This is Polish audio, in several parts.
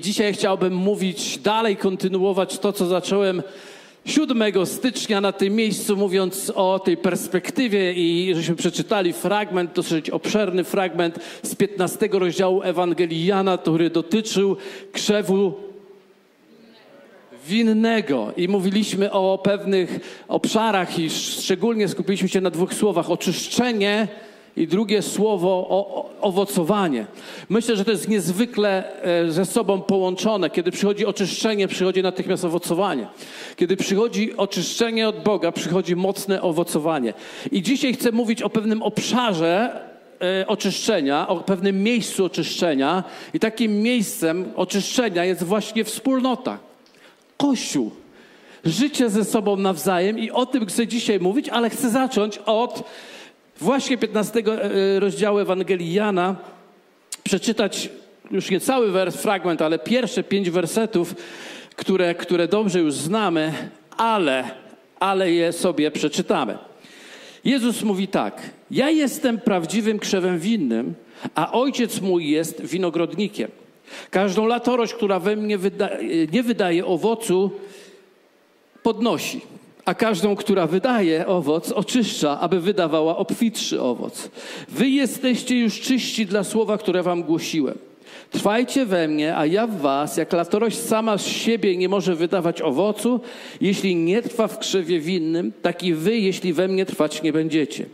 Dzisiaj chciałbym mówić dalej, kontynuować to, co zacząłem 7 stycznia na tym miejscu, mówiąc o tej perspektywie i żeśmy przeczytali fragment, dosyć obszerny fragment z 15 rozdziału Ewangelii Jana, który dotyczył krzewu winnego. I mówiliśmy o pewnych obszarach i szczególnie skupiliśmy się na dwóch słowach: oczyszczenie i drugie słowo o, owocowanie. Myślę, że to jest niezwykle e, ze sobą połączone. Kiedy przychodzi oczyszczenie, przychodzi natychmiast owocowanie. Kiedy przychodzi oczyszczenie od Boga, przychodzi mocne owocowanie. I dzisiaj chcę mówić o pewnym obszarze e, oczyszczenia, o pewnym miejscu oczyszczenia. I takim miejscem oczyszczenia jest właśnie wspólnota. Kościół. Życie ze sobą nawzajem i o tym chcę dzisiaj mówić, ale chcę zacząć od właśnie 15 e, rozdziału Ewangelii Jana przeczytać już nie cały wers, fragment, ale pierwsze pięć wersetów, które, które dobrze już znamy, ale, ale je sobie przeczytamy. Jezus mówi tak: Ja jestem prawdziwym krzewem winnym, a ojciec mój jest winogrodnikiem. Każdą latorość, która we mnie wyda nie wydaje owocu, podnosi a każdą, która wydaje owoc, oczyszcza, aby wydawała obfitszy owoc. Wy jesteście już czyści dla słowa, które wam głosiłem. Trwajcie we mnie, a ja w was, jak latorość sama z siebie nie może wydawać owocu, jeśli nie trwa w krzewie winnym, tak i wy, jeśli we mnie trwać nie będziecie.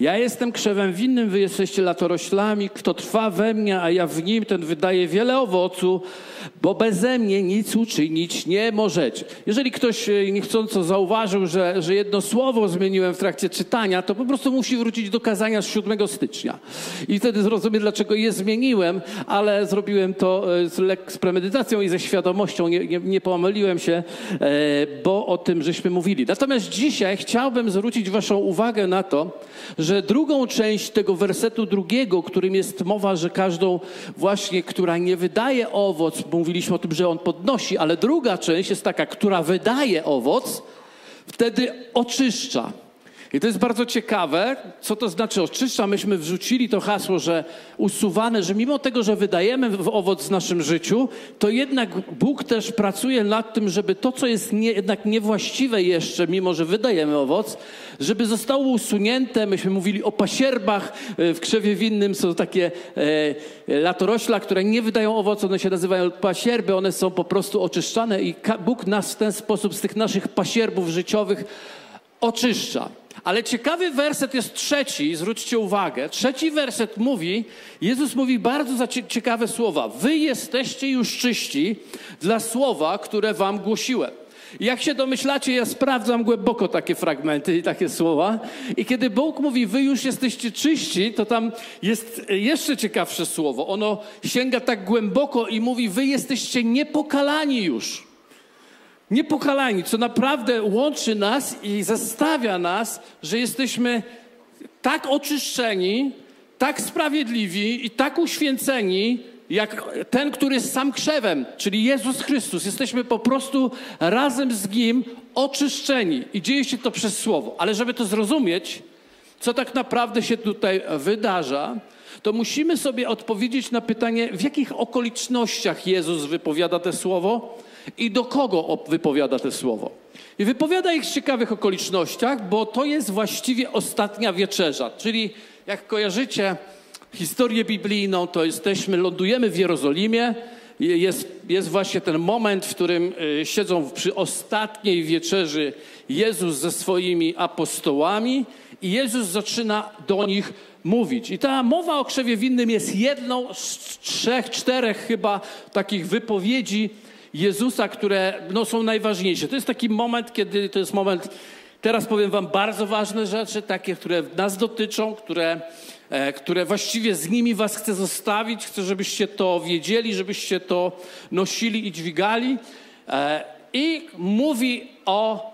Ja jestem krzewem winnym, wy jesteście latoroślami. Kto trwa we mnie, a ja w nim, ten wydaje wiele owocu, bo beze mnie nic uczynić nie możecie. Jeżeli ktoś e, niechcąco zauważył, że, że jedno słowo zmieniłem w trakcie czytania, to po prostu musi wrócić do kazania z 7 stycznia. I wtedy zrozumie, dlaczego je zmieniłem, ale zrobiłem to e, z, z premedytacją i ze świadomością, nie, nie, nie pomyliłem się, e, bo o tym żeśmy mówili. Natomiast dzisiaj chciałbym zwrócić Waszą uwagę na to, że drugą część tego wersetu drugiego, którym jest mowa, że każdą właśnie, która nie wydaje owoc, mówiliśmy o tym, że on podnosi, ale druga część jest taka, która wydaje owoc, wtedy oczyszcza. I to jest bardzo ciekawe, co to znaczy oczyszcza. Myśmy wrzucili to hasło, że usuwane, że mimo tego, że wydajemy owoc w naszym życiu, to jednak Bóg też pracuje nad tym, żeby to, co jest nie, jednak niewłaściwe jeszcze, mimo że wydajemy owoc, żeby zostało usunięte. Myśmy mówili o pasierbach. E, w krzewie winnym są takie e, latorośla, które nie wydają owocu, one się nazywają pasierby, one są po prostu oczyszczane i Bóg nas w ten sposób z tych naszych pasierbów życiowych oczyszcza. Ale ciekawy werset jest trzeci, zwróćcie uwagę. Trzeci werset mówi, Jezus mówi bardzo ciekawe słowa. Wy jesteście już czyści dla słowa, które wam głosiłem. Jak się domyślacie, ja sprawdzam głęboko takie fragmenty i takie słowa. I kiedy Bóg mówi, wy już jesteście czyści, to tam jest jeszcze ciekawsze słowo. Ono sięga tak głęboko i mówi, wy jesteście niepokalani już niepokalani, co naprawdę łączy nas i zastawia nas, że jesteśmy tak oczyszczeni, tak sprawiedliwi i tak uświęceni, jak ten, który jest sam krzewem, czyli Jezus Chrystus. Jesteśmy po prostu razem z Nim oczyszczeni i dzieje się to przez Słowo. Ale żeby to zrozumieć, co tak naprawdę się tutaj wydarza, to musimy sobie odpowiedzieć na pytanie, w jakich okolicznościach Jezus wypowiada te słowo i do kogo wypowiada to słowo. I wypowiada ich w ciekawych okolicznościach, bo to jest właściwie ostatnia wieczerza. Czyli jak kojarzycie historię biblijną, to jesteśmy, lądujemy w Jerozolimie. Jest, jest właśnie ten moment, w którym y, siedzą przy ostatniej wieczerzy Jezus ze swoimi apostołami i Jezus zaczyna do nich mówić. I ta mowa o krzewie winnym jest jedną z trzech, czterech chyba takich wypowiedzi, Jezusa, które no, są najważniejsze. To jest taki moment, kiedy to jest moment, teraz powiem Wam bardzo ważne rzeczy, takie, które nas dotyczą, które, e, które właściwie z nimi Was chcę zostawić. Chcę, żebyście to wiedzieli, żebyście to nosili i dźwigali. E, I mówi o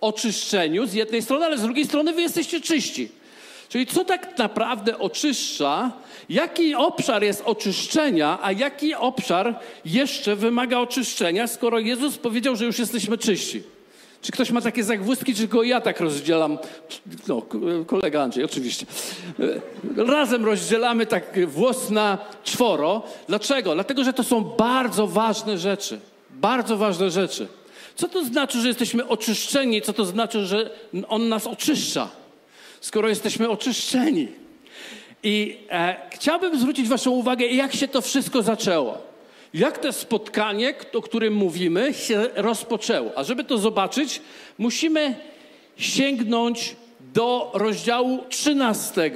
oczyszczeniu z jednej strony, ale z drugiej strony Wy jesteście czyści. Czyli co tak naprawdę oczyszcza, jaki obszar jest oczyszczenia, a jaki obszar jeszcze wymaga oczyszczenia, skoro Jezus powiedział, że już jesteśmy czyści. Czy ktoś ma takie zagwózdki, czy go ja tak rozdzielam? No, kolega Andrzej, oczywiście. Razem rozdzielamy tak włos na czworo. Dlaczego? Dlatego, że to są bardzo ważne rzeczy. Bardzo ważne rzeczy. Co to znaczy, że jesteśmy oczyszczeni? Co to znaczy, że On nas oczyszcza? Skoro jesteśmy oczyszczeni. I e, chciałbym zwrócić Waszą uwagę, jak się to wszystko zaczęło. Jak to spotkanie, o którym mówimy, się rozpoczęło. A żeby to zobaczyć, musimy sięgnąć do rozdziału 13,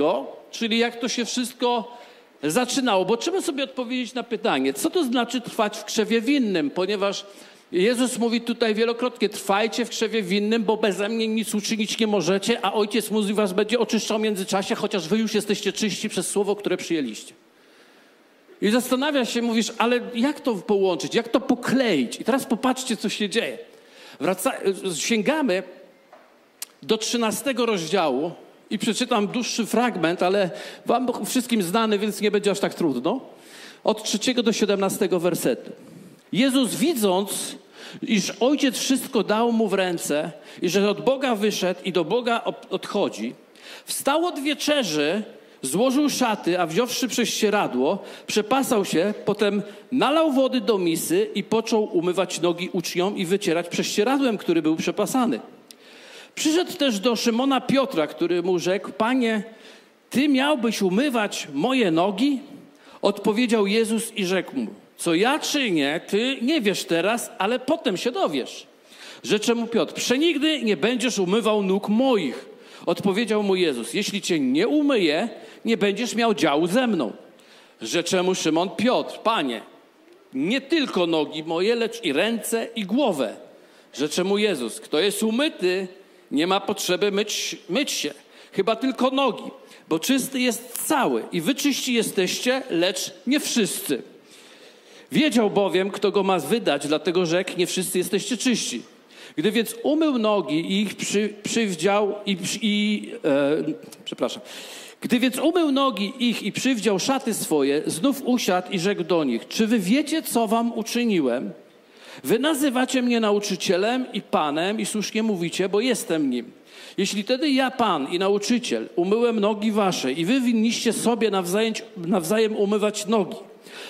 czyli jak to się wszystko zaczynało. Bo trzeba sobie odpowiedzieć na pytanie, co to znaczy trwać w krzewie winnym, ponieważ Jezus mówi tutaj wielokrotnie, trwajcie w krzewie winnym, bo beze mnie nic uczynić nie możecie, a Ojciec mówi was będzie oczyszczał w międzyczasie, chociaż wy już jesteście czyści przez słowo, które przyjęliście. I zastanawia się, mówisz, ale jak to połączyć, jak to pokleić? I teraz popatrzcie, co się dzieje. Wraca, sięgamy do 13 rozdziału i przeczytam dłuższy fragment, ale wam wszystkim znany, więc nie będzie aż tak trudno. Od 3 do 17 wersetu. Jezus widząc, iż Ojciec wszystko dał mu w ręce i że od Boga wyszedł i do Boga odchodzi, wstał od wieczerzy, złożył szaty, a wziąwszy prześcieradło, przepasał się, potem nalał wody do misy i począł umywać nogi uczniom i wycierać prześcieradłem, który był przepasany. Przyszedł też do Szymona Piotra, który mu rzekł, Panie, Ty miałbyś umywać moje nogi? Odpowiedział Jezus i rzekł mu, co ja czynię, Ty nie wiesz teraz, ale potem się dowiesz. Rzecze mu Piotr, przenigdy nie będziesz umywał nóg moich. Odpowiedział mu Jezus, jeśli Cię nie umyję, nie będziesz miał działu ze mną. Rzecze mu Szymon Piotr, Panie, nie tylko nogi moje, lecz i ręce i głowę. Rzecze mu Jezus, kto jest umyty, nie ma potrzeby myć, myć się, chyba tylko nogi, bo czysty jest cały i wy czyści jesteście, lecz nie wszyscy. Wiedział bowiem, kto go ma wydać, dlatego rzekł, nie wszyscy jesteście czyści. Gdy więc umył nogi i ich przy, przywdział i, i e, przepraszam, gdy więc umył nogi ich i przywdział szaty swoje, znów usiadł i rzekł do nich, czy wy wiecie, co wam uczyniłem? Wy nazywacie mnie nauczycielem i panem i słusznie mówicie, bo jestem nim. Jeśli tedy ja, pan i nauczyciel, umyłem nogi wasze i wy winniście sobie nawzajem, nawzajem umywać nogi,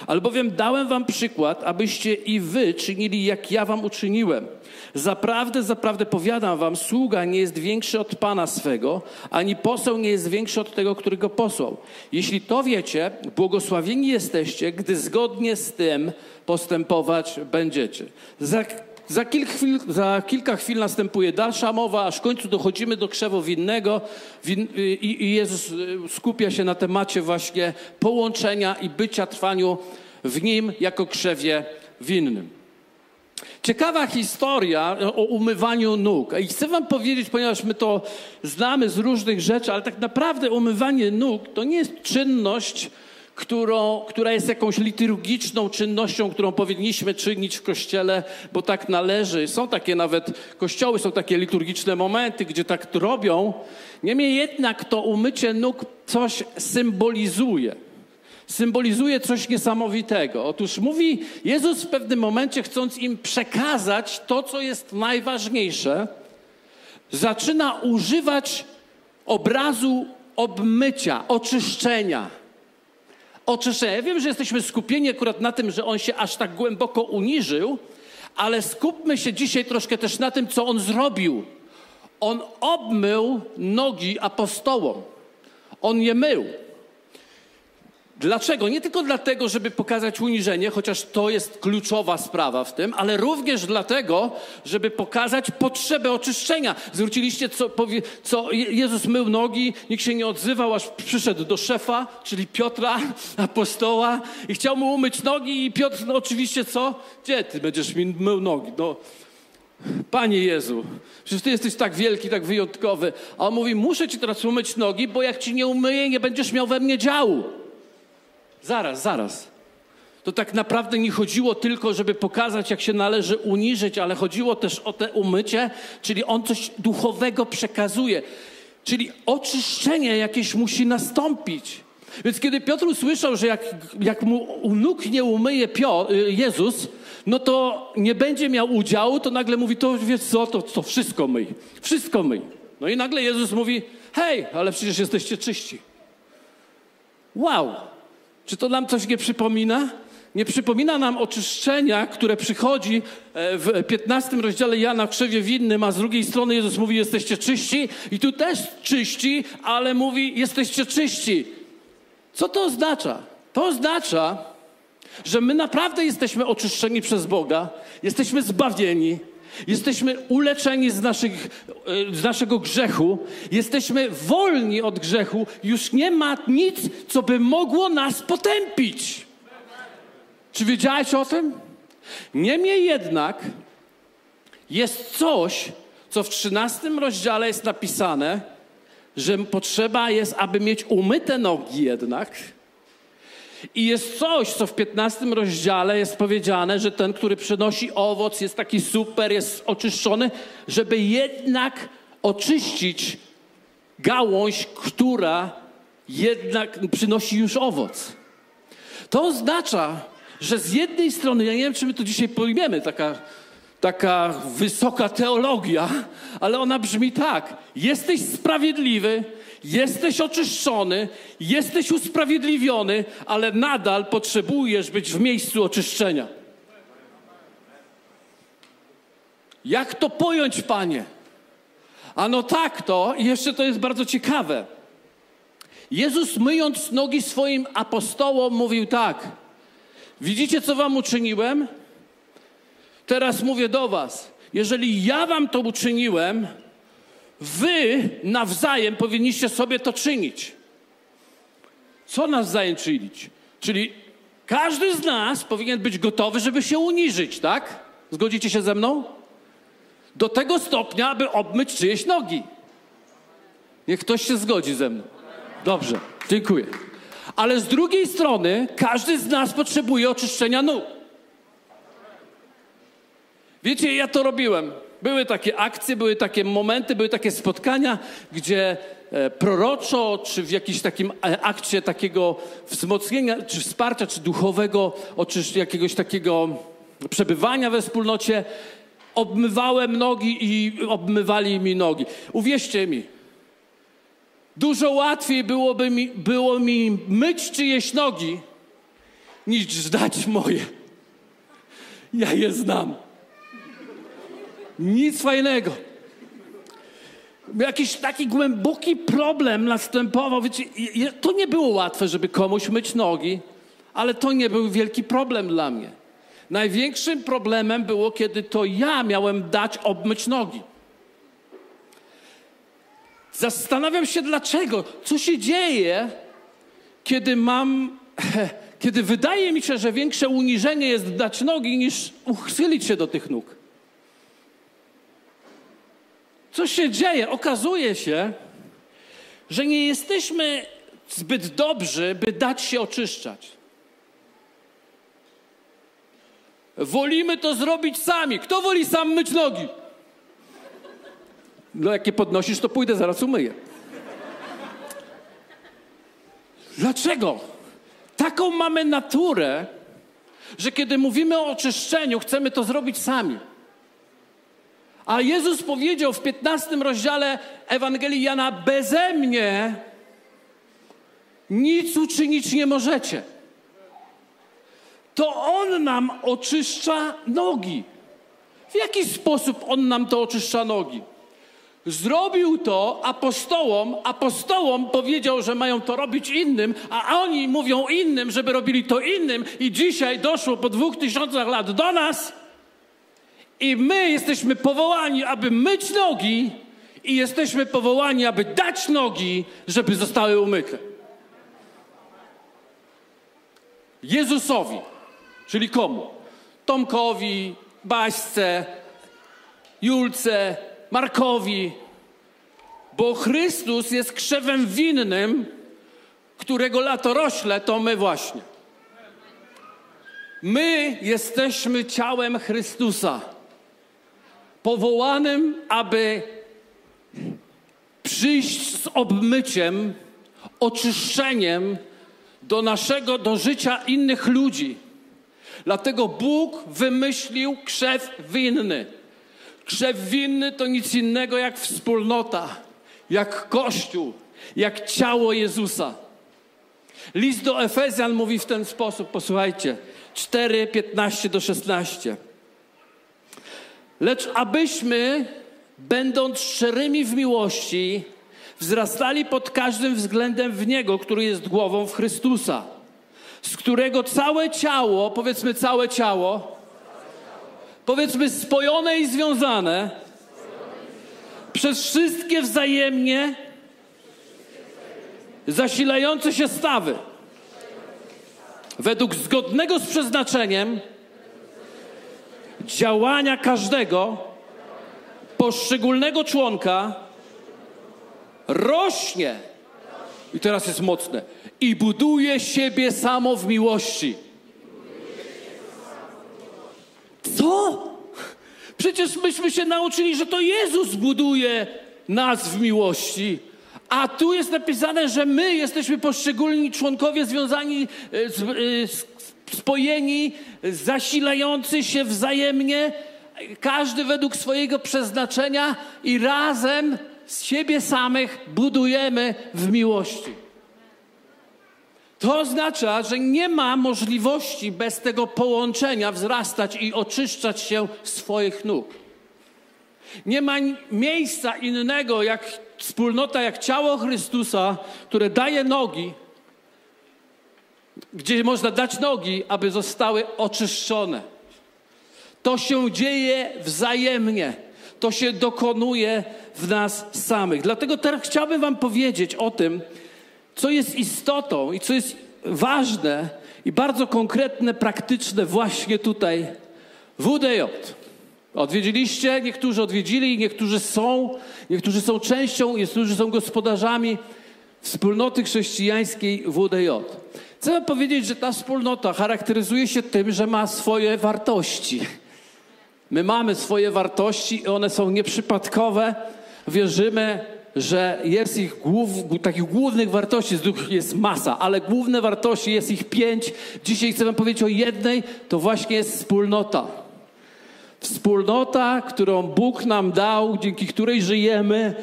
albowiem dałem wam przykład, abyście i wy czynili, jak ja wam uczyniłem – Zaprawdę, zaprawdę powiadam wam, sługa nie jest większy od Pana swego, ani poseł nie jest większy od tego, który go posłał. Jeśli to wiecie, błogosławieni jesteście, gdy zgodnie z tym postępować będziecie. Za, kilka chwil, za kilka chwil następuje dalsza mowa, aż w końcu dochodzimy do krzewo winnego win, i, i Jezus y, skupia się na temacie właśnie połączenia i bycia trwaniu w nim jako krzewie winnym. Ciekawa historia o umywaniu nóg. I chcę Wam powiedzieć, ponieważ my to znamy z różnych rzeczy, ale tak naprawdę umywanie nóg to nie jest czynność, którą, która jest jakąś liturgiczną czynnością, którą powinniśmy czynić w kościele, bo tak należy. Są takie nawet kościoły, są takie liturgiczne momenty, gdzie tak robią. Niemniej jednak to umycie nóg coś symbolizuje symbolizuje coś niesamowitego. Otóż mówi Jezus w pewnym momencie, chcąc im przekazać to, co jest najważniejsze, zaczyna używać obrazu obmycia, oczyszczenia. Oczyszczenia. Ja wiem, że jesteśmy skupieni akurat na tym, że on się aż tak głęboko uniżył, ale skupmy się dzisiaj troszkę też na tym, co on zrobił. On obmył nogi apostołom. On je mył. Dlaczego? Nie tylko dlatego, żeby pokazać uniżenie, chociaż to jest kluczowa sprawa w tym, ale również dlatego, żeby pokazać potrzebę oczyszczenia. Zwróciliście, co, co Jezus mył nogi, nikt się nie odzywał, aż przyszedł do szefa, czyli Piotra, apostoła i chciał mu umyć nogi i Piotr, no oczywiście co? Gdzie ty będziesz mi mył nogi? No, Panie Jezu, przecież Ty jesteś tak wielki, tak wyjątkowy. A on mówi, muszę Ci teraz umyć nogi, bo jak Ci nie umyję, nie będziesz miał we mnie działu. Zaraz, zaraz. To tak naprawdę nie chodziło tylko, żeby pokazać, jak się należy uniżyć, ale chodziło też o te umycie, czyli on coś duchowego przekazuje. Czyli oczyszczenie jakieś musi nastąpić. Więc kiedy Piotr usłyszał, że jak, jak mu nóg nie umyje Piotr, Jezus, no to nie będzie miał udziału, to nagle mówi, to wiesz co, to, to wszystko myj, wszystko myj. No i nagle Jezus mówi, hej, ale przecież jesteście czyści. Wow, czy to nam coś nie przypomina? Nie przypomina nam oczyszczenia, które przychodzi e, w 15 rozdziale Jana w krzewie winnym, a z drugiej strony Jezus mówi, jesteście czyści i tu też czyści, ale mówi, jesteście czyści. Co to oznacza? To oznacza, że my naprawdę jesteśmy oczyszczeni przez Boga, jesteśmy zbawieni, jesteśmy uleczeni z, naszych, e, z naszego grzechu, jesteśmy wolni od grzechu, już nie ma nic, co by mogło nas potępić. Czy wiedziałeś o tym? Niemniej jednak jest coś, co w 13 rozdziale jest napisane, że potrzeba jest, aby mieć umyte nogi jednak. I jest coś, co w 15 rozdziale jest powiedziane, że ten, który przynosi owoc, jest taki super, jest oczyszczony, żeby jednak oczyścić gałąź, która jednak przynosi już owoc. To oznacza, że z jednej strony, ja nie wiem, czy my to dzisiaj pojmiemy, taka, taka wysoka teologia, ale ona brzmi tak: jesteś sprawiedliwy, jesteś oczyszczony, jesteś usprawiedliwiony, ale nadal potrzebujesz być w miejscu oczyszczenia. Jak to pojąć, panie? Ano tak to, i jeszcze to jest bardzo ciekawe. Jezus myjąc nogi swoim apostołom mówił tak: Widzicie, co wam uczyniłem? Teraz mówię do was. Jeżeli ja wam to uczyniłem, wy nawzajem powinniście sobie to czynić. Co nawzajem czynić? Czyli każdy z nas powinien być gotowy, żeby się uniżyć, tak? Zgodzicie się ze mną? Do tego stopnia, aby obmyć czyjeś nogi. Niech ktoś się zgodzi ze mną. Dobrze, dziękuję. Ale z drugiej strony każdy z nas potrzebuje oczyszczenia nóg. Wiecie, ja to robiłem. Były takie akcje, były takie momenty, były takie spotkania, gdzie e, proroczo, czy w jakimś takim e, akcie takiego wzmocnienia, czy wsparcia, czy duchowego, czy jakiegoś takiego przebywania we wspólnocie, obmywałem nogi i obmywali mi nogi. Uwierzcie mi, Dużo łatwiej byłoby mi, było mi myć czyjeś nogi, niż zdać moje. Ja je znam. Nic fajnego. Jakiś taki głęboki problem następował. Wiecie, to nie było łatwe, żeby komuś myć nogi, ale to nie był wielki problem dla mnie. Największym problemem było, kiedy to ja miałem dać obmyć nogi. Zastanawiam się dlaczego, co się dzieje, kiedy mam, kiedy wydaje mi się, że większe uniżenie jest dać nogi niż uchylić się do tych nóg. Co się dzieje? Okazuje się, że nie jesteśmy zbyt dobrzy, by dać się oczyszczać. Wolimy to zrobić sami. Kto woli sam myć nogi? No jak je podnosisz, to pójdę, zaraz umyję. Dlaczego? Taką mamy naturę, że kiedy mówimy o oczyszczeniu, chcemy to zrobić sami. A Jezus powiedział w 15 rozdziale Ewangelii Jana: Beze mnie nic uczynić nie możecie. To On nam oczyszcza nogi. W jaki sposób On nam to oczyszcza nogi? Zrobił to apostołom, apostołom powiedział, że mają to robić innym, a oni mówią innym, żeby robili to innym i dzisiaj doszło po dwóch tysiącach lat do nas i my jesteśmy powołani, aby myć nogi i jesteśmy powołani, aby dać nogi, żeby zostały umyte. Jezusowi, czyli komu? Tomkowi, Baśce, Julce, Markowi, bo Chrystus jest krzewem winnym, którego latorośle to my właśnie. My jesteśmy ciałem Chrystusa, powołanym, aby przyjść z obmyciem, oczyszczeniem do naszego, do życia innych ludzi. Dlatego Bóg wymyślił krzew winny. Krzew winny to nic innego jak wspólnota, jak Kościół, jak ciało Jezusa. List do Efezjan mówi w ten sposób, posłuchajcie, 4, 15 do 16. Lecz abyśmy, będąc szczerymi w miłości, wzrastali pod każdym względem w Niego, który jest głową w Chrystusa, z którego całe ciało, powiedzmy całe ciało, powiedzmy spojone i związane, przez wszystkie wzajemnie zasilające się stawy, według zgodnego z przeznaczeniem działania każdego poszczególnego członka rośnie. I teraz jest mocne. I buduje siebie samo w miłości. Co? Przecież myśmy się nauczyli, że to Jezus buduje nas w miłości. A tu jest napisane, że my jesteśmy poszczególni członkowie związani, e, e, spojeni, zasilający się wzajemnie, każdy według swojego przeznaczenia i razem z siebie samych budujemy w miłości. To oznacza, że nie ma możliwości bez tego połączenia wzrastać i oczyszczać się swoich nóg. Nie ma miejsca innego jak wspólnota, jak ciało Chrystusa, które daje nogi, gdzie można dać nogi, aby zostały oczyszczone. To się dzieje wzajemnie. To się dokonuje w nas samych. Dlatego teraz chciałbym Wam powiedzieć o tym, co jest istotą i co jest ważne i bardzo konkretne, praktyczne właśnie tutaj WDJ. Odwiedziliście, niektórzy odwiedzili, niektórzy są, niektórzy są częścią, niektórzy są gospodarzami wspólnoty chrześcijańskiej WDJ. Chcę powiedzieć, że ta wspólnota charakteryzuje się tym, że ma swoje wartości. My mamy swoje wartości i one są nieprzypadkowe. Wierzymy, że jest ich głów, takich głównych wartości jest masa, ale główne wartości jest ich pięć. Dzisiaj chcę wam powiedzieć o jednej, to właśnie jest wspólnota. Wspólnota, którą Bóg nam dał, dzięki której żyjemy,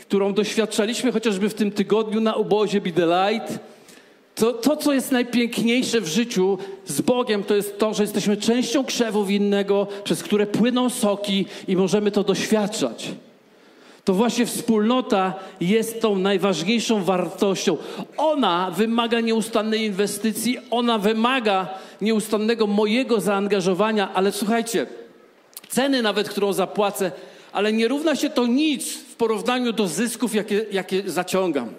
którą doświadczaliśmy chociażby w tym tygodniu na obozie Be The Light. To, to, co jest najpiękniejsze w życiu z Bogiem, to jest to, że jesteśmy częścią krzewu winnego, przez które płyną soki i możemy to doświadczać to właśnie wspólnota jest tą najważniejszą wartością. Ona wymaga nieustannej inwestycji, ona wymaga nieustannego mojego zaangażowania, ale słuchajcie, ceny nawet, którą zapłacę, ale nie równa się to nic w porównaniu do zysków, jakie, jakie zaciągam.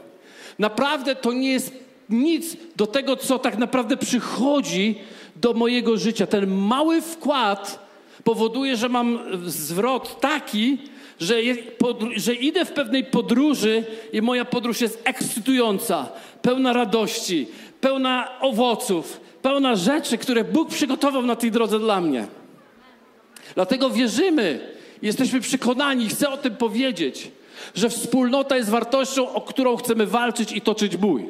Naprawdę to nie jest nic do tego, co tak naprawdę przychodzi do mojego życia. Ten mały wkład powoduje, że mam zwrot taki, że, że idę w pewnej podróży i moja podróż jest ekscytująca, pełna radości, pełna owoców, pełna rzeczy, które Bóg przygotował na tej drodze dla mnie. Dlatego wierzymy, jesteśmy przekonani, chcę o tym powiedzieć, że wspólnota jest wartością, o którą chcemy walczyć i toczyć bój.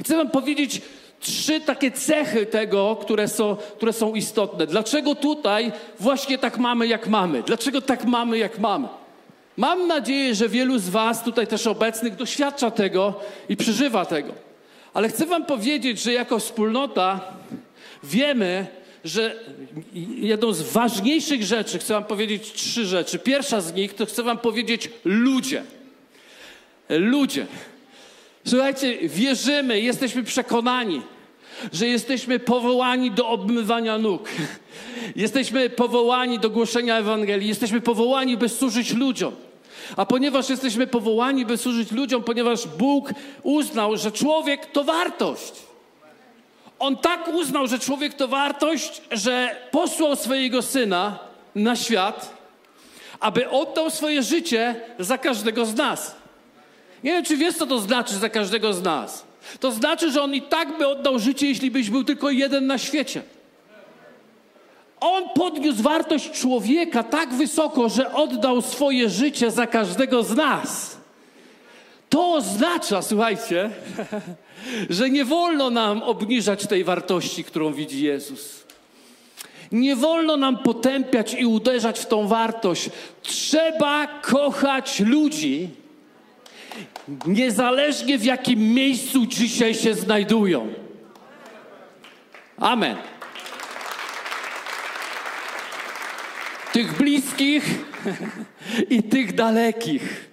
Chcę Wam powiedzieć trzy takie cechy tego, które są, które są istotne. Dlaczego tutaj właśnie tak mamy, jak mamy? Dlaczego tak mamy, jak mamy? Mam nadzieję, że wielu z Was tutaj też obecnych doświadcza tego i przeżywa tego. Ale chcę Wam powiedzieć, że jako wspólnota wiemy, że jedną z ważniejszych rzeczy, chcę Wam powiedzieć trzy rzeczy. Pierwsza z nich to chcę Wam powiedzieć ludzie. Ludzie. Słuchajcie, wierzymy, jesteśmy przekonani, że jesteśmy powołani do obmywania nóg. Jesteśmy powołani do głoszenia Ewangelii, jesteśmy powołani, by służyć ludziom. A ponieważ jesteśmy powołani, by służyć ludziom, ponieważ Bóg uznał, że człowiek to wartość. On tak uznał, że człowiek to wartość, że posłał swojego syna na świat, aby oddał swoje życie za każdego z nas. Nie wiem, czy wiesz, co to znaczy za każdego z nas. To znaczy, że on i tak by oddał życie, jeśli byś był tylko jeden na świecie. On podniósł wartość człowieka tak wysoko, że oddał swoje życie za każdego z nas. To oznacza, słuchajcie, że nie wolno nam obniżać tej wartości, którą widzi Jezus. Nie wolno nam potępiać i uderzać w tą wartość. Trzeba kochać ludzi, niezależnie w jakim miejscu dzisiaj się znajdują. Amen. Tych bliskich i tych dalekich.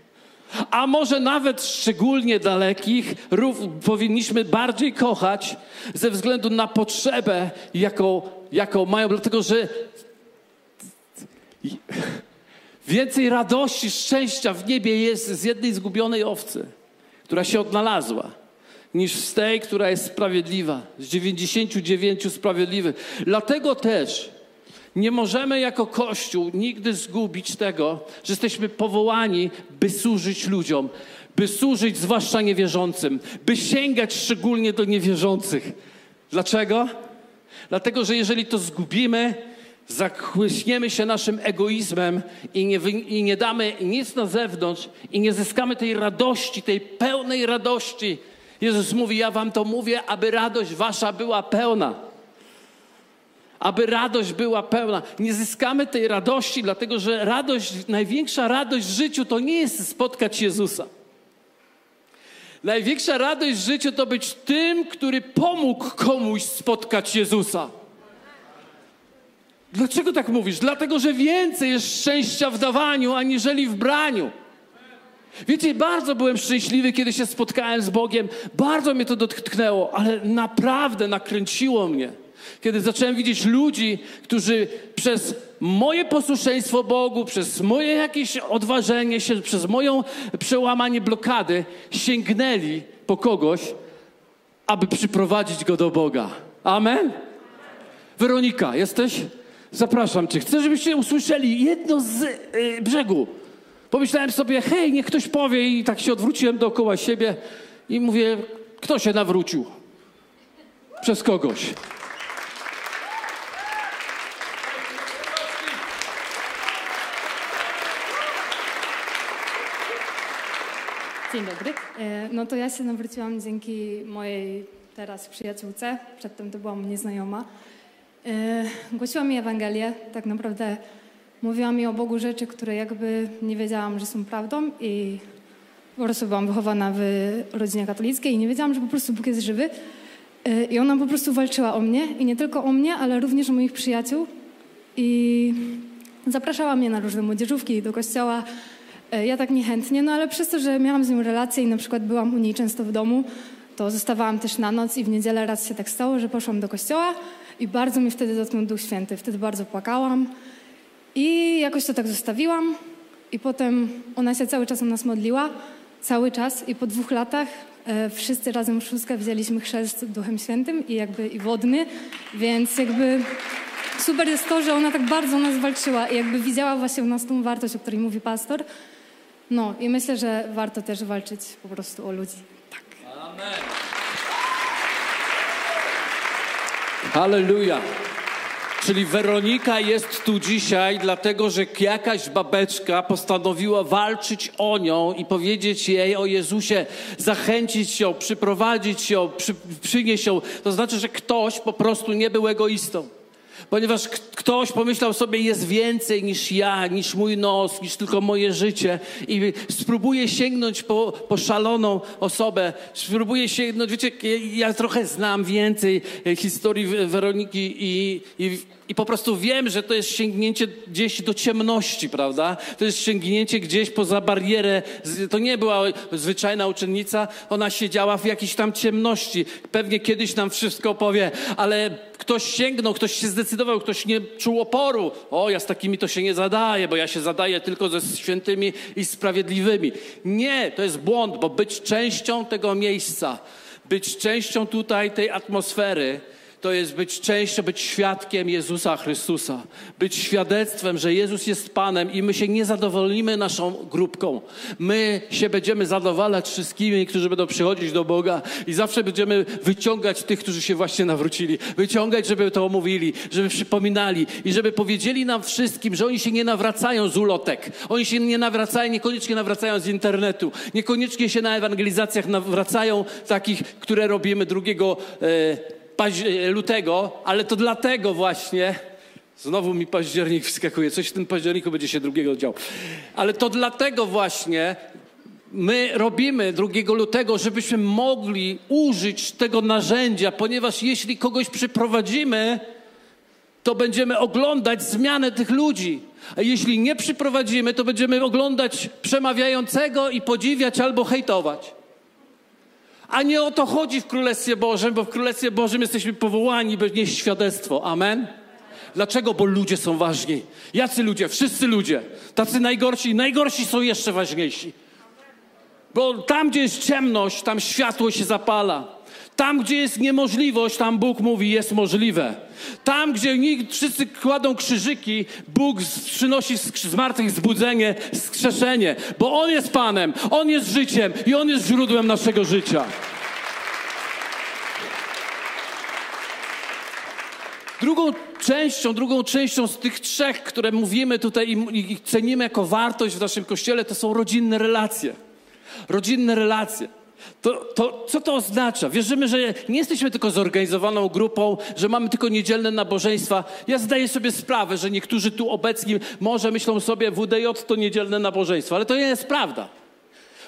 A może nawet szczególnie dalekich rów, powinniśmy bardziej kochać ze względu na potrzebę, jaką, jaką mają, dlatego że więcej radości, szczęścia w niebie jest z jednej zgubionej owcy, która się odnalazła, niż z tej, która jest sprawiedliwa, z 99 sprawiedliwych. Dlatego też nie możemy jako Kościół nigdy zgubić tego, że jesteśmy powołani, by służyć ludziom, by służyć zwłaszcza niewierzącym, by sięgać szczególnie do niewierzących. Dlaczego? Dlatego, że jeżeli to zgubimy, zachłyśniemy się naszym egoizmem i nie, i nie damy nic na zewnątrz i nie zyskamy tej radości, tej pełnej radości. Jezus mówi: Ja wam to mówię, aby radość wasza była pełna aby radość była pełna. Nie zyskamy tej radości, dlatego że radość, największa radość w życiu to nie jest spotkać Jezusa. Największa radość w życiu to być tym, który pomógł komuś spotkać Jezusa. Dlaczego tak mówisz? Dlatego, że więcej jest szczęścia w dawaniu, aniżeli w braniu. Wiecie, bardzo byłem szczęśliwy, kiedy się spotkałem z Bogiem. Bardzo mnie to dotknęło, ale naprawdę nakręciło mnie kiedy zacząłem widzieć ludzi, którzy przez moje posłuszeństwo Bogu, przez moje jakieś odważenie się, przez moją przełamanie blokady, sięgnęli po kogoś, aby przyprowadzić go do Boga. Amen? Weronika, jesteś? Zapraszam Cię. Chcę, żebyście usłyszeli jedno z yy, brzegu. Pomyślałem sobie, hej, niech ktoś powie i tak się odwróciłem dookoła siebie i mówię, kto się nawrócił? Przez kogoś. Dzień dobry. E, no to ja się nawróciłam dzięki mojej teraz przyjaciółce, przedtem to była mnie znajoma. E, głosiła mi Ewangelię, tak naprawdę mówiła mi o Bogu rzeczy, które jakby nie wiedziałam, że są prawdą i po prostu byłam wychowana w rodzinie katolickiej i nie wiedziałam, że po prostu Bóg jest żywy. E, I ona po prostu walczyła o mnie i nie tylko o mnie, ale również o moich przyjaciół. I zapraszała mnie na różne młodzieżówki do kościoła, ja tak niechętnie, no ale przez to, że miałam z nią relację i na przykład byłam u niej często w domu, to zostawałam też na noc i w niedzielę raz się tak stało, że poszłam do kościoła i bardzo mi wtedy dotknął Duch Święty. Wtedy bardzo płakałam i jakoś to tak zostawiłam i potem ona się cały czas o nas modliła, cały czas i po dwóch latach e, wszyscy razem w szóstkę wzięliśmy chrzest Duchem Świętym i jakby i wodny, więc jakby super jest to, że ona tak bardzo o nas walczyła i jakby widziała właśnie u nas tą wartość, o której mówi pastor, no i myślę, że warto też walczyć po prostu o ludzi. Tak. Amen. Halleluja. Czyli Weronika jest tu dzisiaj, dlatego że jakaś babeczka postanowiła walczyć o nią i powiedzieć jej o Jezusie, zachęcić ją, przyprowadzić ją, przy, przynieść ją. To znaczy, że ktoś po prostu nie był egoistą ponieważ ktoś pomyślał sobie, jest więcej niż ja, niż mój nos, niż tylko moje życie i spróbuje sięgnąć po, po szaloną osobę, spróbuje sięgnąć, wiecie, ja trochę znam więcej e, historii Weroniki i, i i po prostu wiem, że to jest sięgnięcie gdzieś do ciemności, prawda? To jest sięgnięcie gdzieś poza barierę. To nie była zwyczajna uczennica, ona siedziała w jakiejś tam ciemności. Pewnie kiedyś nam wszystko powie, ale ktoś sięgnął, ktoś się zdecydował, ktoś nie czuł oporu. O, ja z takimi to się nie zadaję, bo ja się zadaję tylko ze świętymi i sprawiedliwymi. Nie, to jest błąd, bo być częścią tego miejsca, być częścią tutaj tej atmosfery, to jest być częścią, być świadkiem Jezusa Chrystusa. Być świadectwem, że Jezus jest Panem i my się nie zadowolimy naszą grupką. My się będziemy zadowalać wszystkimi, którzy będą przychodzić do Boga i zawsze będziemy wyciągać tych, którzy się właśnie nawrócili. Wyciągać, żeby to omówili, żeby przypominali i żeby powiedzieli nam wszystkim, że oni się nie nawracają z ulotek. Oni się nie nawracają, niekoniecznie nawracają z internetu. Niekoniecznie się na ewangelizacjach nawracają takich, które robimy drugiego... E, lutego, ale to dlatego właśnie, Znowu mi październik wskakuje. Coś w tym październiku będzie się drugiego działo. Ale to dlatego właśnie my robimy 2 lutego, żebyśmy mogli użyć tego narzędzia, ponieważ jeśli kogoś przyprowadzimy, to będziemy oglądać zmianę tych ludzi. A jeśli nie przyprowadzimy, to będziemy oglądać przemawiającego i podziwiać albo hejtować. A nie o to chodzi w Królestwie Bożym, bo w Królestwie Bożym jesteśmy powołani, by nieść świadectwo. Amen. Dlaczego? Bo ludzie są ważni. Jacy ludzie? Wszyscy ludzie. Tacy najgorsi, najgorsi są jeszcze ważniejsi. Bo tam, gdzie jest ciemność, tam światło się zapala. Tam, gdzie jest niemożliwość, tam Bóg mówi, jest możliwe. Tam, gdzie nikt, wszyscy kładą krzyżyki, Bóg przynosi zmartwychwzbudzenie, skrzeszenie. Bo On jest Panem, On jest życiem i On jest źródłem naszego życia. Drugą częścią, drugą częścią z tych trzech, które mówimy tutaj i, cenimy jako wartość w naszym kościele, to są rodzinne relacje. Rodzinne relacje. To, to, co to oznacza? Wierzymy, że nie jesteśmy tylko zorganizowaną grupą, że mamy tylko niedzielne nabożeństwa. Ja zdaję sobie sprawę, że niektórzy tu obecni może myślą sobie, WDJ to niedzielne nabożeństwo, ale to nie jest prawda.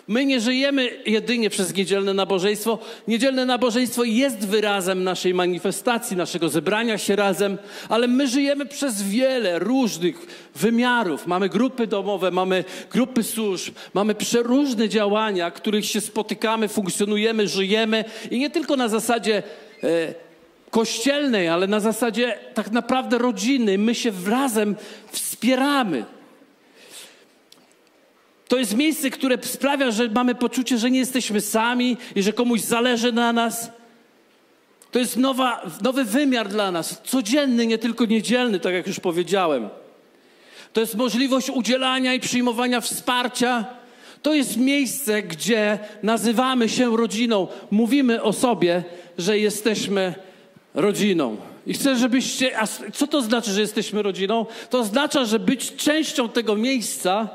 My nie żyjemy jedynie przez niedzielne nabożeństwo. Niedzielne nabożeństwo jest wyrazem naszej manifestacji, naszego zebrania się razem, ale my żyjemy przez wiele różnych wymiarów. Mamy grupy domowe, mamy grupy służb, mamy przeróżne działania, których się spotykamy, funkcjonujemy, żyjemy i nie tylko na zasadzie e, kościelnej, ale na zasadzie tak naprawdę rodziny. My się razem wspieramy. To jest miejsce, które sprawia, że mamy poczucie, że nie jesteśmy sami i że komuś zależy na nas. To jest nowa, nowy wymiar dla nas, codzienny, nie tylko niedzielny, tak jak już powiedziałem. To jest możliwość udzielania i przyjmowania wsparcia. To jest miejsce, gdzie nazywamy się rodziną, mówimy o sobie, że jesteśmy rodziną. I chcę, żebyście. A co to znaczy, że jesteśmy rodziną? To oznacza, że być częścią tego miejsca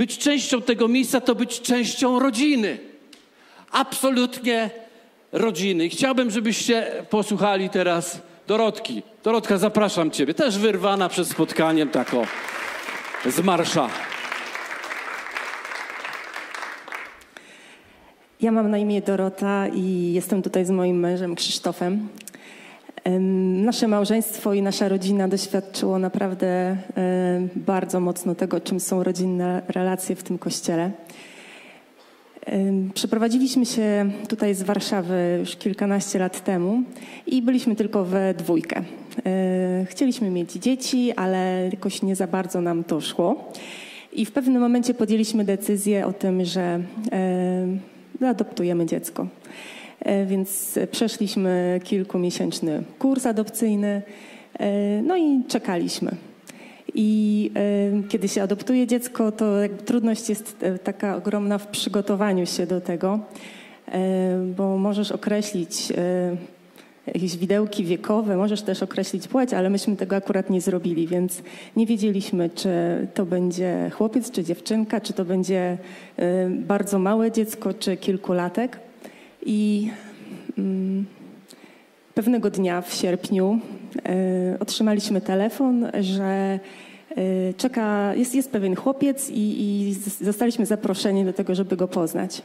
być częścią tego miejsca to być częścią rodziny. Absolutnie rodziny. Chciałbym, żebyście posłuchali teraz Dorotki. Dorotka, zapraszam Ciebie. Też wyrwana przed spotkaniem tako z marsza. Ja mam na imię Dorota i jestem tutaj z moim mężem Krzysztofem. Nasze małżeństwo i nasza rodzina doświadczyło naprawdę bardzo mocno tego, czym są rodzinne relacje w tym kościele. Przeprowadziliśmy się tutaj z Warszawy już kilkanaście lat temu i byliśmy tylko we dwójkę. E, chcieliśmy mieć dzieci, ale jakoś nie za bardzo nam to szło. I w pewnym momencie podjęliśmy decyzję o tym, że zaadoptujemy dziecko. E, więc przeszliśmy kilkumiesięczny kurs adopcyjny, e, no i czekaliśmy. I e, kiedy się adoptuje dziecko, to trudność jest taka ogromna w przygotowaniu się do tego, bo możesz określić jakieś widełki wiekowe, możesz też określić płeć, ale myśmy tego akurat nie zrobili, więc nie wiedzieliśmy, czy to będzie chłopiec, czy dziewczynka, czy to będzie bardzo małe dziecko, czy kilkulatek. I mm, pewnego dnia w sierpniu y, otrzymaliśmy telefon, że y, czeka, jest, jest pewien chłopiec i, i zostaliśmy zaproszeni do tego, żeby go poznać.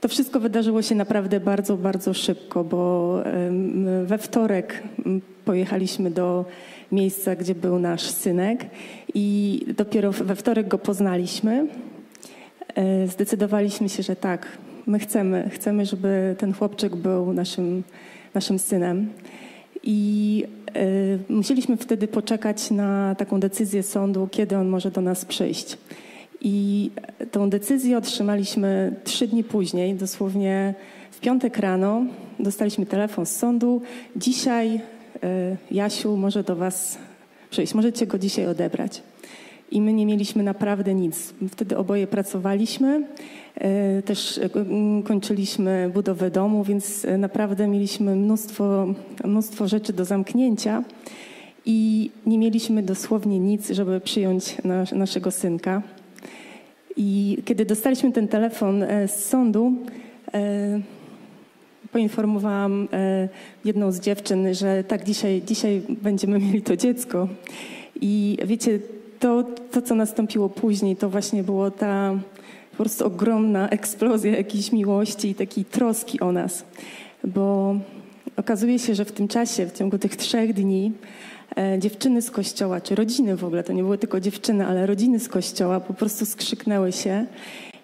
To wszystko wydarzyło się naprawdę bardzo, bardzo szybko, bo we wtorek pojechaliśmy do miejsca, gdzie był nasz synek i dopiero we wtorek go poznaliśmy. E, zdecydowaliśmy się, że tak, my chcemy, chcemy, żeby ten chłopczyk był naszym, naszym synem. I y, musieliśmy wtedy poczekać na taką decyzję sądu, kiedy on może do nas przyjść. I tą decyzję otrzymaliśmy trzy dni później, dosłownie w piątek rano. Dostaliśmy telefon z sądu. Dzisiaj y, Jasiu może do Was przyjść, możecie go dzisiaj odebrać i my nie mieliśmy naprawdę nic. Wtedy oboje pracowaliśmy, e, też e, kończyliśmy budowę domu, więc e, naprawdę mieliśmy mnóstwo, mnóstwo rzeczy do zamknięcia i nie mieliśmy dosłownie nic, żeby przyjąć nas, naszego synka. I kiedy dostaliśmy ten telefon z sądu, poinformowałam jedną z dziewczyn, że tak, dzisiaj, dzisiaj będziemy mieli to dziecko. I wiecie, to, to, co nastąpiło później, to właśnie było ta po prostu ogromna eksplozja jakiejś miłości i takiej troski o nas. Bo okazuje się, że w tym czasie, w ciągu tych trzech dni, e, dziewczyny z kościoła, czy rodziny w ogóle, to nie były tylko dziewczyny, ale rodziny z kościoła po prostu skrzyknęły się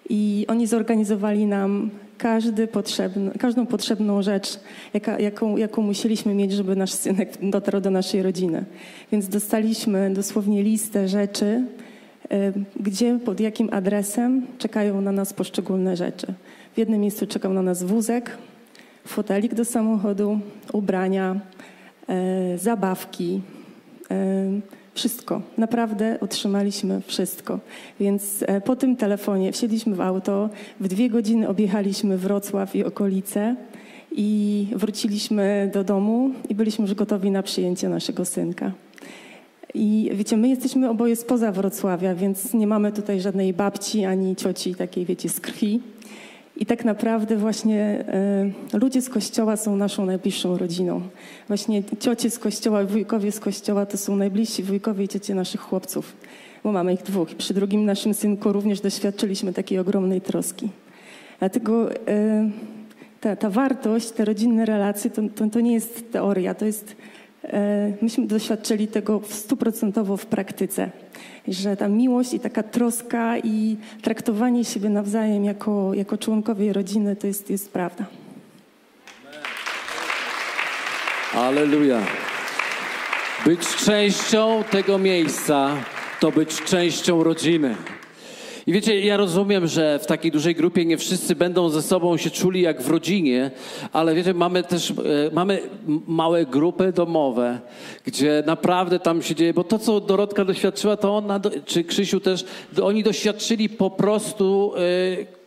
i oni zorganizowali nam każdy potrzebny, każdą potrzebną rzecz, jaka, jaką, jaką musieliśmy mieć, żeby nasz synek dotarł do naszej rodziny. Więc dostaliśmy dosłownie listę rzeczy, e, gdzie, pod jakim adresem czekają na nas poszczególne rzeczy. W jednym miejscu czekał na nas wózek, fotelik do samochodu, ubrania, e, zabawki, e, wszystko. Naprawdę otrzymaliśmy wszystko. Więc e, po tym telefonie wsiedliśmy w auto, w dwie godziny objechaliśmy Wrocław i okolice i wróciliśmy do domu i byliśmy już gotowi na przyjęcie naszego synka. I wiecie, my jesteśmy oboje spoza Wrocławia, więc nie mamy tutaj żadnej babci ani cioci takiej, wiecie, z krwi. I tak naprawdę właśnie e, ludzie z kościoła są naszą najbliższą rodziną. Właśnie ciocie z kościoła, wujkowie z kościoła to są najbliżsi wujkowie i ciocie naszych chłopców, bo mamy ich dwóch. Przy drugim naszym synku również doświadczyliśmy takiej ogromnej troski. Dlatego e, ta, ta wartość, te rodzinne relacje to, to, to nie jest teoria, to jest myśmy doświadczyli tego stuprocentowo w praktyce, że ta miłość i taka troska i traktowanie siebie nawzajem jako, jako członkowie rodziny to jest, jest prawda. Aleluja. Być częścią tego miejsca to być częścią rodziny. I wiecie, ja rozumiem, że w takiej dużej grupie nie wszyscy będą ze sobą się czuli jak w rodzinie, ale wiecie, mamy też e, mamy małe grupy domowe, gdzie naprawdę tam się dzieje, bo to, co Dorotka doświadczyła, to ona, czy Krzysiu też, oni doświadczyli po prostu e,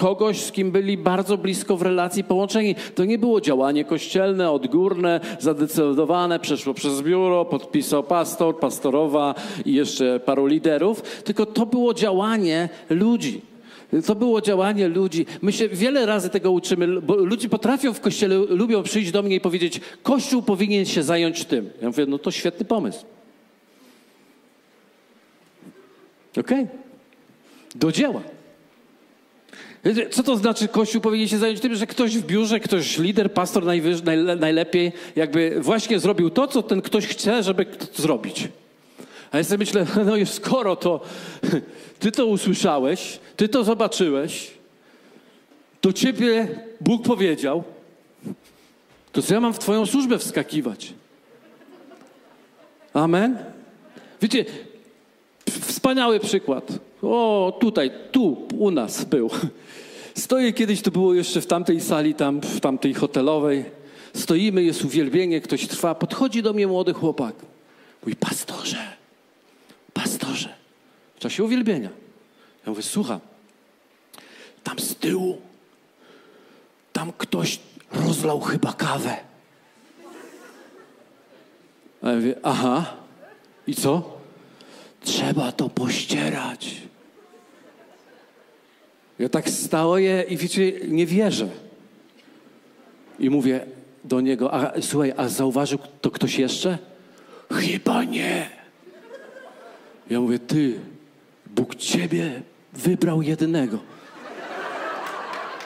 kogoś, z kim byli bardzo blisko w relacji połączeni. To nie było działanie kościelne, odgórne, zadecydowane, przeszło przez biuro, podpisał pastor, pastorowa i jeszcze paru liderów, tylko to było działanie ludzi. To było działanie ludzi. My się wiele razy tego uczymy, bo ludzie potrafią w kościele, lubią przyjść do mnie i powiedzieć, Kościół powinien się zająć tym. Ja mówię, no to świetny pomysł. Okej. Okay. Do dzieła. Co to znaczy Kościół powinien się zająć tym, że ktoś w biurze, ktoś lider, pastor najwyż, najle, najlepiej jakby właśnie zrobił to, co ten ktoś chce, żeby zrobić. A ja sobie myślę, no już skoro to ty to usłyszałeś, ty to zobaczyłeś, to ciebie Bóg powiedział, to co ja mam w twoją służbę wskakiwać? Amen? Wiecie, wspaniały przykład. O, tutaj, tu, u nas był. Stoję kiedyś, to było jeszcze w tamtej sali, tam w tamtej hotelowej. Stoimy, jest uwielbienie, ktoś trwa. Podchodzi do mnie młody chłopak. Mówi, pastorze, pastorze, w czasie uwielbienia. Ja mówię, słucham, tam z tyłu, tam ktoś rozlał chyba kawę. A ja mówię, aha, i co? Trzeba to pościerać. Ja tak stoję i wiecie, nie wierzę. I mówię do niego, a słuchaj, a zauważył to ktoś jeszcze? Chyba nie. Ja mówię, ty, Bóg ciebie wybrał jedynego.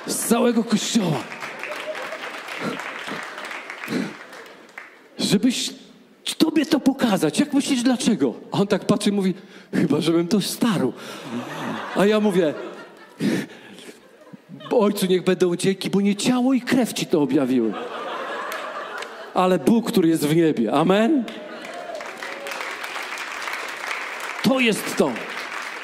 Z całego kościoła. Żebyś tobie to pokazać. Jak myślisz, dlaczego? A on tak patrzy i mówi, chyba, żebym to starł. A ja mówię, Ojcu, niech będą dzięki, bo nie ciało i krew ci to objawiły. Ale Bóg, który jest w niebie. Amen? To jest to.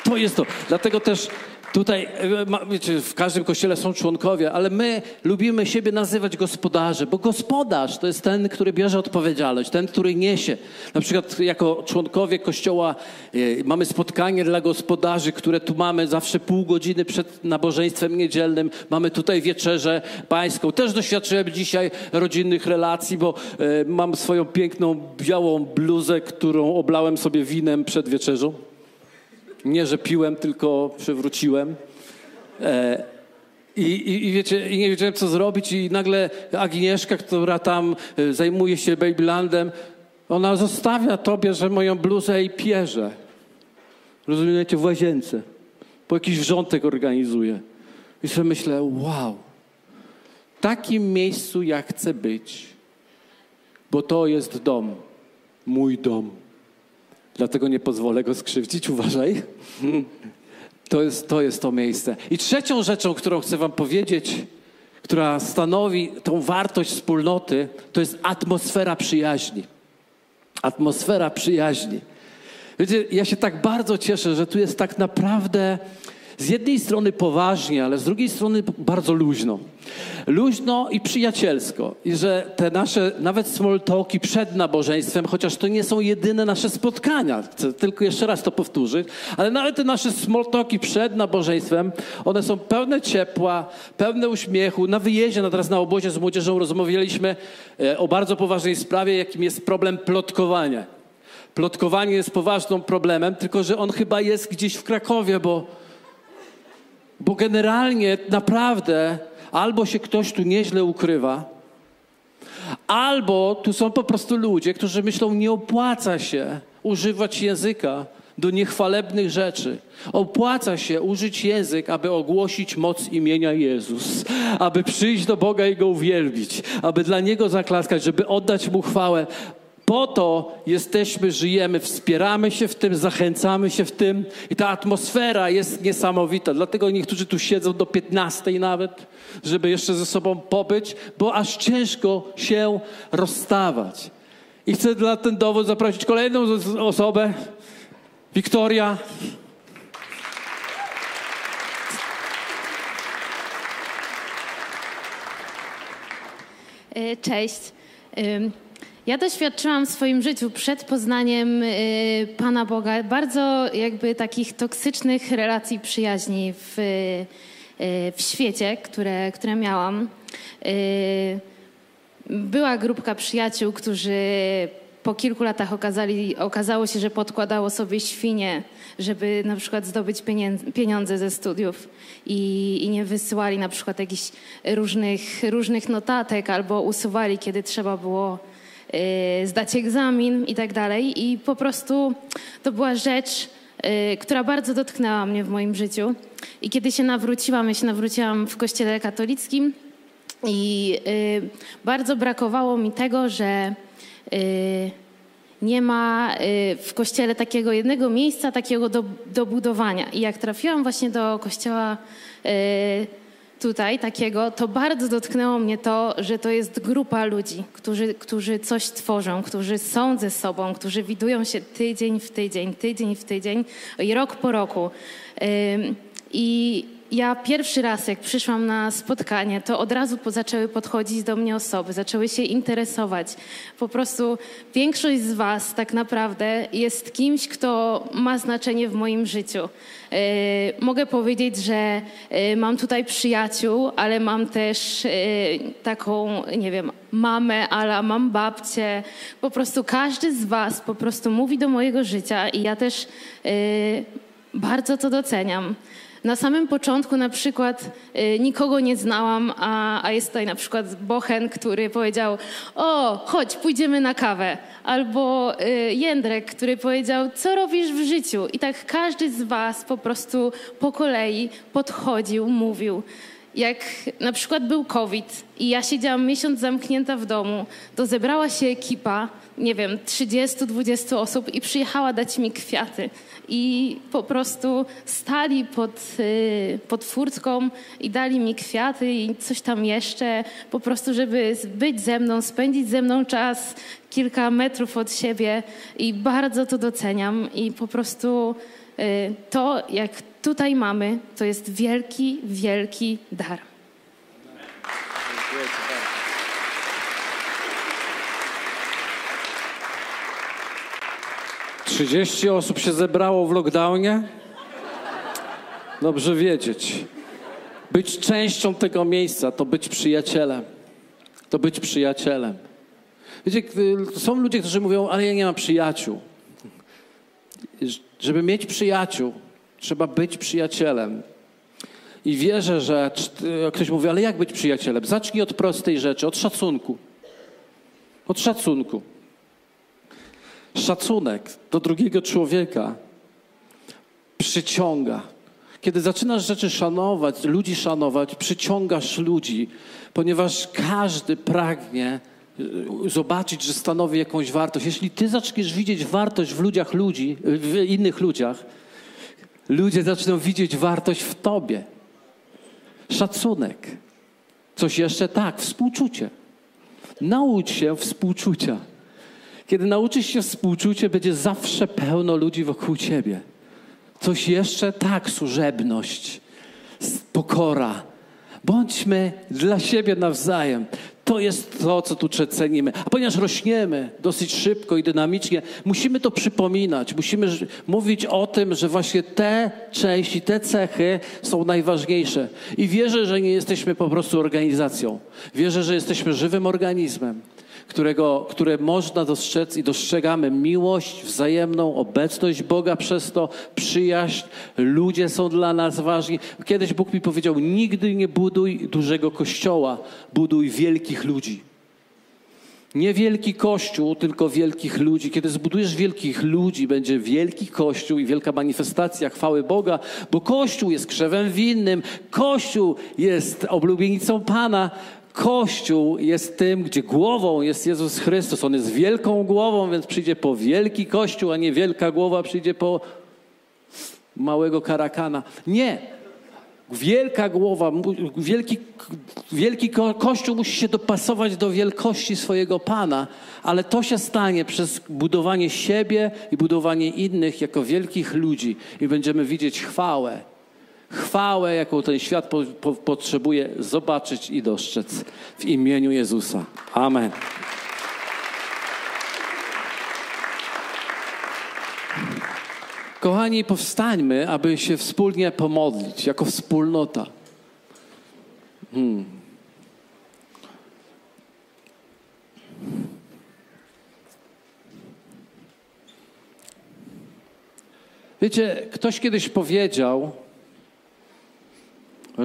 To jest to. Dlatego też Tutaj, e, wiecie, w każdym kościele są członkowie, ale my lubimy siebie nazywać gospodarze, bo gospodarz to jest ten, który bierze odpowiedzialność, ten, który niesie. Na przykład jako członkowie kościoła e, mamy spotkanie dla gospodarzy, które tu mamy zawsze pół godziny przed nabożeństwem niedzielnym. Mamy tutaj wieczerzę pańską. Też doświadczyłem dzisiaj rodzinnych relacji, bo e, mam swoją piękną białą bluzę, którą oblałem sobie winem przed wieczerzą. Nie, że piłem, tylko przewróciłem. E, I, i, I wiecie, i nie wiedziałem co zrobić i nagle Agnieszka, która tam y, zajmuje się Babylandem, ona zostawia tobie, że moją bluzę i pierze. Rozumiecie, w łazience. Bo jakiś wrzątek organizuje. I sobie myślę, wow, w takim miejscu ja chcę być, bo to jest dom, mój dom. Dlatego nie pozwolę go skrzywdzić, uważaj. To jest, to jest to miejsce. I trzecią rzeczą, którą chcę Wam powiedzieć, która stanowi tą wartość wspólnoty, to jest atmosfera przyjaźni. Atmosfera przyjaźni. Wiecie, ja się tak bardzo cieszę, że tu jest tak naprawdę z jednej strony poważnie, ale z drugiej strony bardzo luźno. Luźno i przyjacielsko. I że te nasze, nawet small talki przed nabożeństwem, chociaż to nie są jedyne nasze spotkania, chcę tylko jeszcze raz to powtórzyć, ale nawet te nasze small talki przed nabożeństwem, one są pełne ciepła, pełne uśmiechu. Na wyjeździe, na teraz na obozie z młodzieżą rozmawialiśmy e, o bardzo poważnej sprawie, jakim jest problem plotkowania. Plotkowanie jest poważnym problemem, tylko że on chyba jest gdzieś w Krakowie, bo bo generalnie naprawdę albo się ktoś tu nieźle ukrywa, albo tu są po prostu ludzie, którzy myślą, nie opłaca się używać języka do niechwalebnych rzeczy. Opłaca się użyć język, aby ogłosić moc imienia Jezus, aby przyjść do Boga i Go uwielbić, aby dla Niego zaklaskać, żeby oddać Mu chwałę. Po to jesteśmy, żyjemy, wspieramy się w tym, zachęcamy się w tym i ta atmosfera jest niesamowita. Dlatego niektórzy tu siedzą do 15 nawet, żeby jeszcze ze sobą pobyć, bo aż ciężko się rozstawać. I chcę dla ten dowód zaprosić kolejną osobę, Wiktoria. E, cześć. Ja doświadczyłam w swoim życiu przed poznaniem y, Pana Boga bardzo jakby takich toksycznych relacji przyjaźni w, y, w świecie, które, które miałam. Y, była grupka przyjaciół, którzy po kilku latach okazali, okazało się, że podkładało sobie świnie, żeby na przykład zdobyć pieniądze ze studiów i, i nie wysyłali na przykład jakichś różnych, różnych notatek albo usuwali, kiedy trzeba było Y, zdać egzamin i tak dalej. I po prostu to była rzecz, y, która bardzo dotknęła mnie w moim życiu. I kiedy się nawróciłam, ja się nawróciłam w kościele katolickim i y, bardzo brakowało mi tego, że nie ma w kościele takiego jednego miejsca, takiego do, do budowania. I jak trafiłam właśnie do kościoła tutaj takiego, to bardzo dotknęło mnie to, że to jest grupa ludzi, którzy, którzy coś tworzą, którzy są ze sobą, którzy widują się tydzień w tydzień, tydzień w tydzień i rok po roku. I ja pierwszy raz, jak przyszłam na spotkanie, to od razu zaczęły podchodzić do mnie osoby, zaczęły się interesować. Po prostu większość z Was tak naprawdę jest kimś, kto ma znaczenie w moim życiu. Yy, mogę powiedzieć, że yy, mam tutaj przyjaciół, ale mam też yy, taką, nie wiem, mamę, ale mam babcię. Po prostu każdy z Was po prostu mówi do mojego życia i ja też bardzo to doceniam. Na samym początku na przykład y, nikogo nie znałam, a, a jest tutaj na przykład Bochen, który powiedział, o, chodź, pójdziemy na kawę. Albo y, Jędrek, który powiedział, co robisz w życiu? I tak każdy z was po prostu po kolei podchodził, mówił. Jak na przykład był COVID i ja siedziałam miesiąc zamknięta w domu, to zebrała się ekipa, nie wiem, 30-20 osób i przyjechała dać mi kwiaty. I po prostu stali pod, y, pod furtką i dali mi kwiaty i coś tam jeszcze, po prostu, żeby być ze mną, spędzić ze mną czas kilka metrów od siebie. I bardzo to doceniam i po prostu y, to, jak tutaj mamy, to jest wielki, wielki dar. 30 osób się zebrało w lockdownie? Dobrze wiedzieć. Być częścią tego miejsca to być przyjacielem. To być przyjacielem. Wiecie, są ludzie, którzy mówią, ale ja nie mam przyjaciół. Żeby mieć przyjaciół, trzeba być przyjacielem. I wierzę, że ktoś mówi, ale jak być przyjacielem? Zacznij od prostej rzeczy, od szacunku. Od szacunku. Szacunek do drugiego człowieka przyciąga. Kiedy zaczynasz rzeczy szanować, ludzi szanować, przyciągasz ludzi, ponieważ każdy pragnie y, zobaczyć, że stanowi jakąś wartość. Jeśli ty zaczniesz widzieć wartość w ludziach ludzi, w innych ludziach, ludzie zaczną widzieć wartość w tobie. Szacunek. Coś jeszcze tak, współczucie. Naucz się współczucia. Kiedy nauczysz się współczucia, będzie zawsze pełno ludzi wokół ciebie. Coś jeszcze tak, służebność, pokora. Bądźmy dla siebie nawzajem. To jest to, co tu cenimy. A ponieważ rośniemy dosyć szybko i dynamicznie, musimy to przypominać. Musimy mówić o tym, że właśnie te części, te cechy są najważniejsze. I wierzę, że nie jesteśmy po prostu organizacją. Wierzę, że jesteśmy żywym organizmem którego, które można dostrzec i dostrzegamy miłość, wzajemną obecność Boga przez to, przyjaźń, ludzie są dla nas ważni. Kiedyś Bóg mi powiedział: Nigdy nie buduj dużego kościoła, buduj wielkich ludzi. Nie wielki kościół, tylko wielkich ludzi. Kiedy zbudujesz wielkich ludzi, będzie wielki kościół i wielka manifestacja chwały Boga, bo kościół jest krzewem winnym, kościół jest oblubienicą Pana, Kościół jest tym, gdzie głową jest Jezus Chrystus. On jest wielką głową, więc przyjdzie po wielki Kościół, a nie wielka głowa przyjdzie po małego karakana. Nie. Wielka głowa, wielki, wielki Kościół musi się dopasować do wielkości swojego Pana, ale to się stanie przez budowanie siebie i budowanie innych jako wielkich ludzi i będziemy widzieć chwałę chwałę, jaką ten świat po, po, potrzebuje zobaczyć i dostrzec w imieniu Jezusa. Amen. Kochani, powstańmy, aby się wspólnie pomodlić, jako wspólnota. Hmm. Wiecie, ktoś kiedyś powiedział,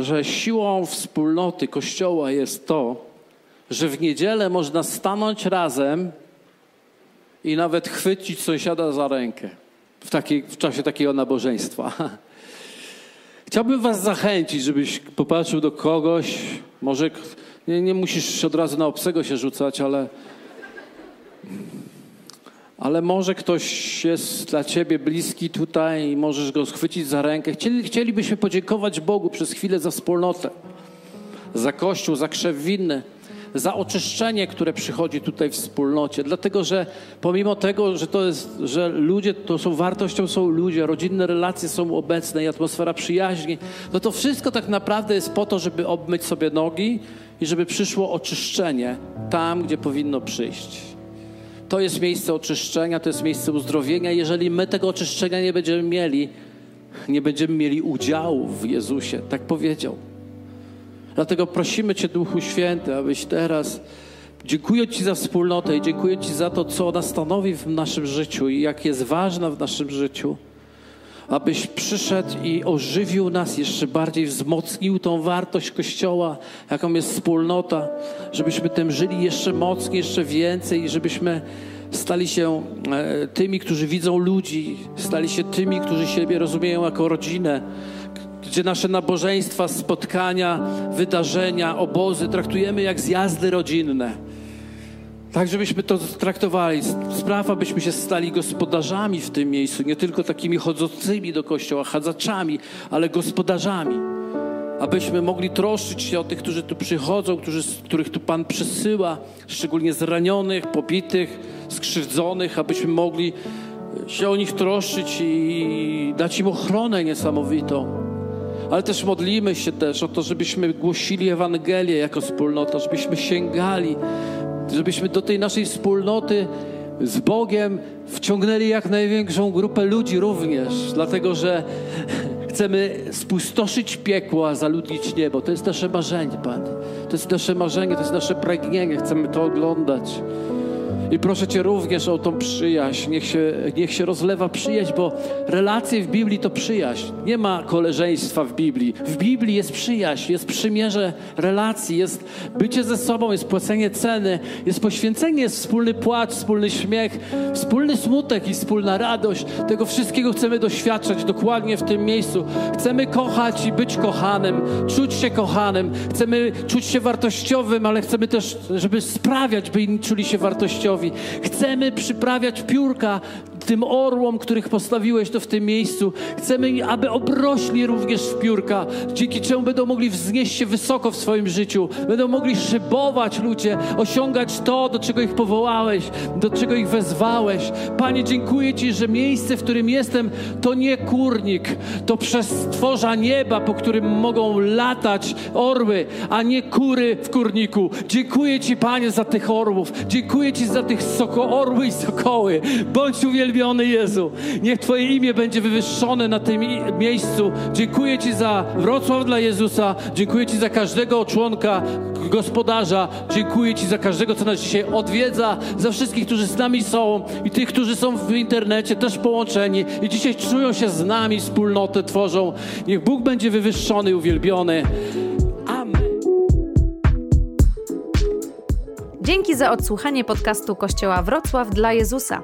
że siłą wspólnoty Kościoła jest to, że w niedzielę można stanąć razem i nawet chwycić sąsiada za rękę w, takiej, w czasie takiego nabożeństwa. Chciałbym Was zachęcić, żebyś popatrzył do kogoś, może nie, nie musisz od razu na obcego się rzucać, ale ale może ktoś jest dla ciebie bliski tutaj i możesz go schwycić za rękę. Chcieli, chcielibyśmy podziękować Bogu przez chwilę za wspólnotę, za Kościół, za krzew winny, za oczyszczenie, które przychodzi tutaj w wspólnocie. Dlatego, że pomimo tego, że to jest, że ludzie to są wartością, są ludzie, rodzinne relacje są obecne i atmosfera przyjaźni, no to wszystko tak naprawdę jest po to, żeby obmyć sobie nogi i żeby przyszło oczyszczenie tam, gdzie powinno przyjść. To jest miejsce oczyszczenia, to jest miejsce uzdrowienia. Jeżeli my tego oczyszczenia nie będziemy mieli, nie będziemy mieli udziału w Jezusie. Tak powiedział. Dlatego prosimy Cię, Duchu Święty, abyś teraz. Dziękuję Ci za wspólnotę i dziękuję Ci za to, co ona stanowi w naszym życiu i jak jest ważna w naszym życiu abyś przyszedł i ożywił nas, jeszcze bardziej wzmocnił tą wartość Kościoła, jaką jest wspólnota, żebyśmy tym żyli jeszcze mocniej, jeszcze więcej i żebyśmy stali się e, tymi, którzy widzą ludzi, stali się tymi, którzy siebie rozumieją jako rodzinę, gdzie nasze nabożeństwa, spotkania, wydarzenia, obozy traktujemy jak zjazdy rodzinne tak, żebyśmy to traktowali. Sprawa, abyśmy się stali gospodarzami w tym miejscu, nie tylko takimi chodzącymi do kościoła, chadzaczami, ale gospodarzami. Abyśmy mogli troszczyć się o tych, którzy tu przychodzą, którzy, których tu Pan przysyła, szczególnie zranionych, pobitych, skrzywdzonych, abyśmy mogli się o nich troszczyć i dać im ochronę niesamowitą. Ale też modlimy się też o to, żebyśmy głosili Ewangelię jako wspólnota, żebyśmy sięgali żebyśmy do tej naszej wspólnoty z Bogiem wciągnęli jak największą grupę ludzi również, dlatego że chcemy spustoszyć piekło, a zaludnić niebo. To jest nasze marzenie, Panie. To jest nasze marzenie, to jest nasze pragnienie. Chcemy to oglądać. I proszę Cię również o tą przyjaźń. Niech się, niech się rozlewa przyjaźń, bo relacje w Biblii to przyjaźń. Nie ma koleżeństwa w Biblii. W Biblii jest przyjaźń, jest przymierze relacji, jest bycie ze sobą, jest płacenie ceny, jest poświęcenie, jest wspólny płacz, wspólny śmiech, wspólny smutek i wspólna radość. Tego wszystkiego chcemy doświadczać dokładnie w tym miejscu. Chcemy kochać i być kochanym, czuć się kochanym. Chcemy czuć się wartościowym, ale chcemy też, żeby sprawiać, by inni czuli się wartościowi. Chcemy przyprawiać piórka tym orłom, których postawiłeś to w tym miejscu. Chcemy, aby obrośli również w piórka, dzięki czemu będą mogli wznieść się wysoko w swoim życiu. Będą mogli szybować ludzie, osiągać to, do czego ich powołałeś, do czego ich wezwałeś. Panie, dziękuję Ci, że miejsce, w którym jestem, to nie kurnik, to przestworza nieba, po którym mogą latać orły, a nie kury w kurniku. Dziękuję Ci, Panie, za tych orłów. Dziękuję Ci za tych soko orły i sokoły. Bądź uwielbiony, Jezu. Niech Twoje imię będzie wywyższone na tym miejscu. Dziękuję Ci za Wrocław dla Jezusa. Dziękuję Ci za każdego członka gospodarza. Dziękuję Ci za każdego, co nas dzisiaj odwiedza, za wszystkich, którzy z nami są i tych, którzy są w internecie też połączeni i dzisiaj czują się z nami, wspólnotę tworzą. Niech Bóg będzie wywyższony i uwielbiony. Amen. Dzięki za odsłuchanie podcastu Kościoła Wrocław dla Jezusa.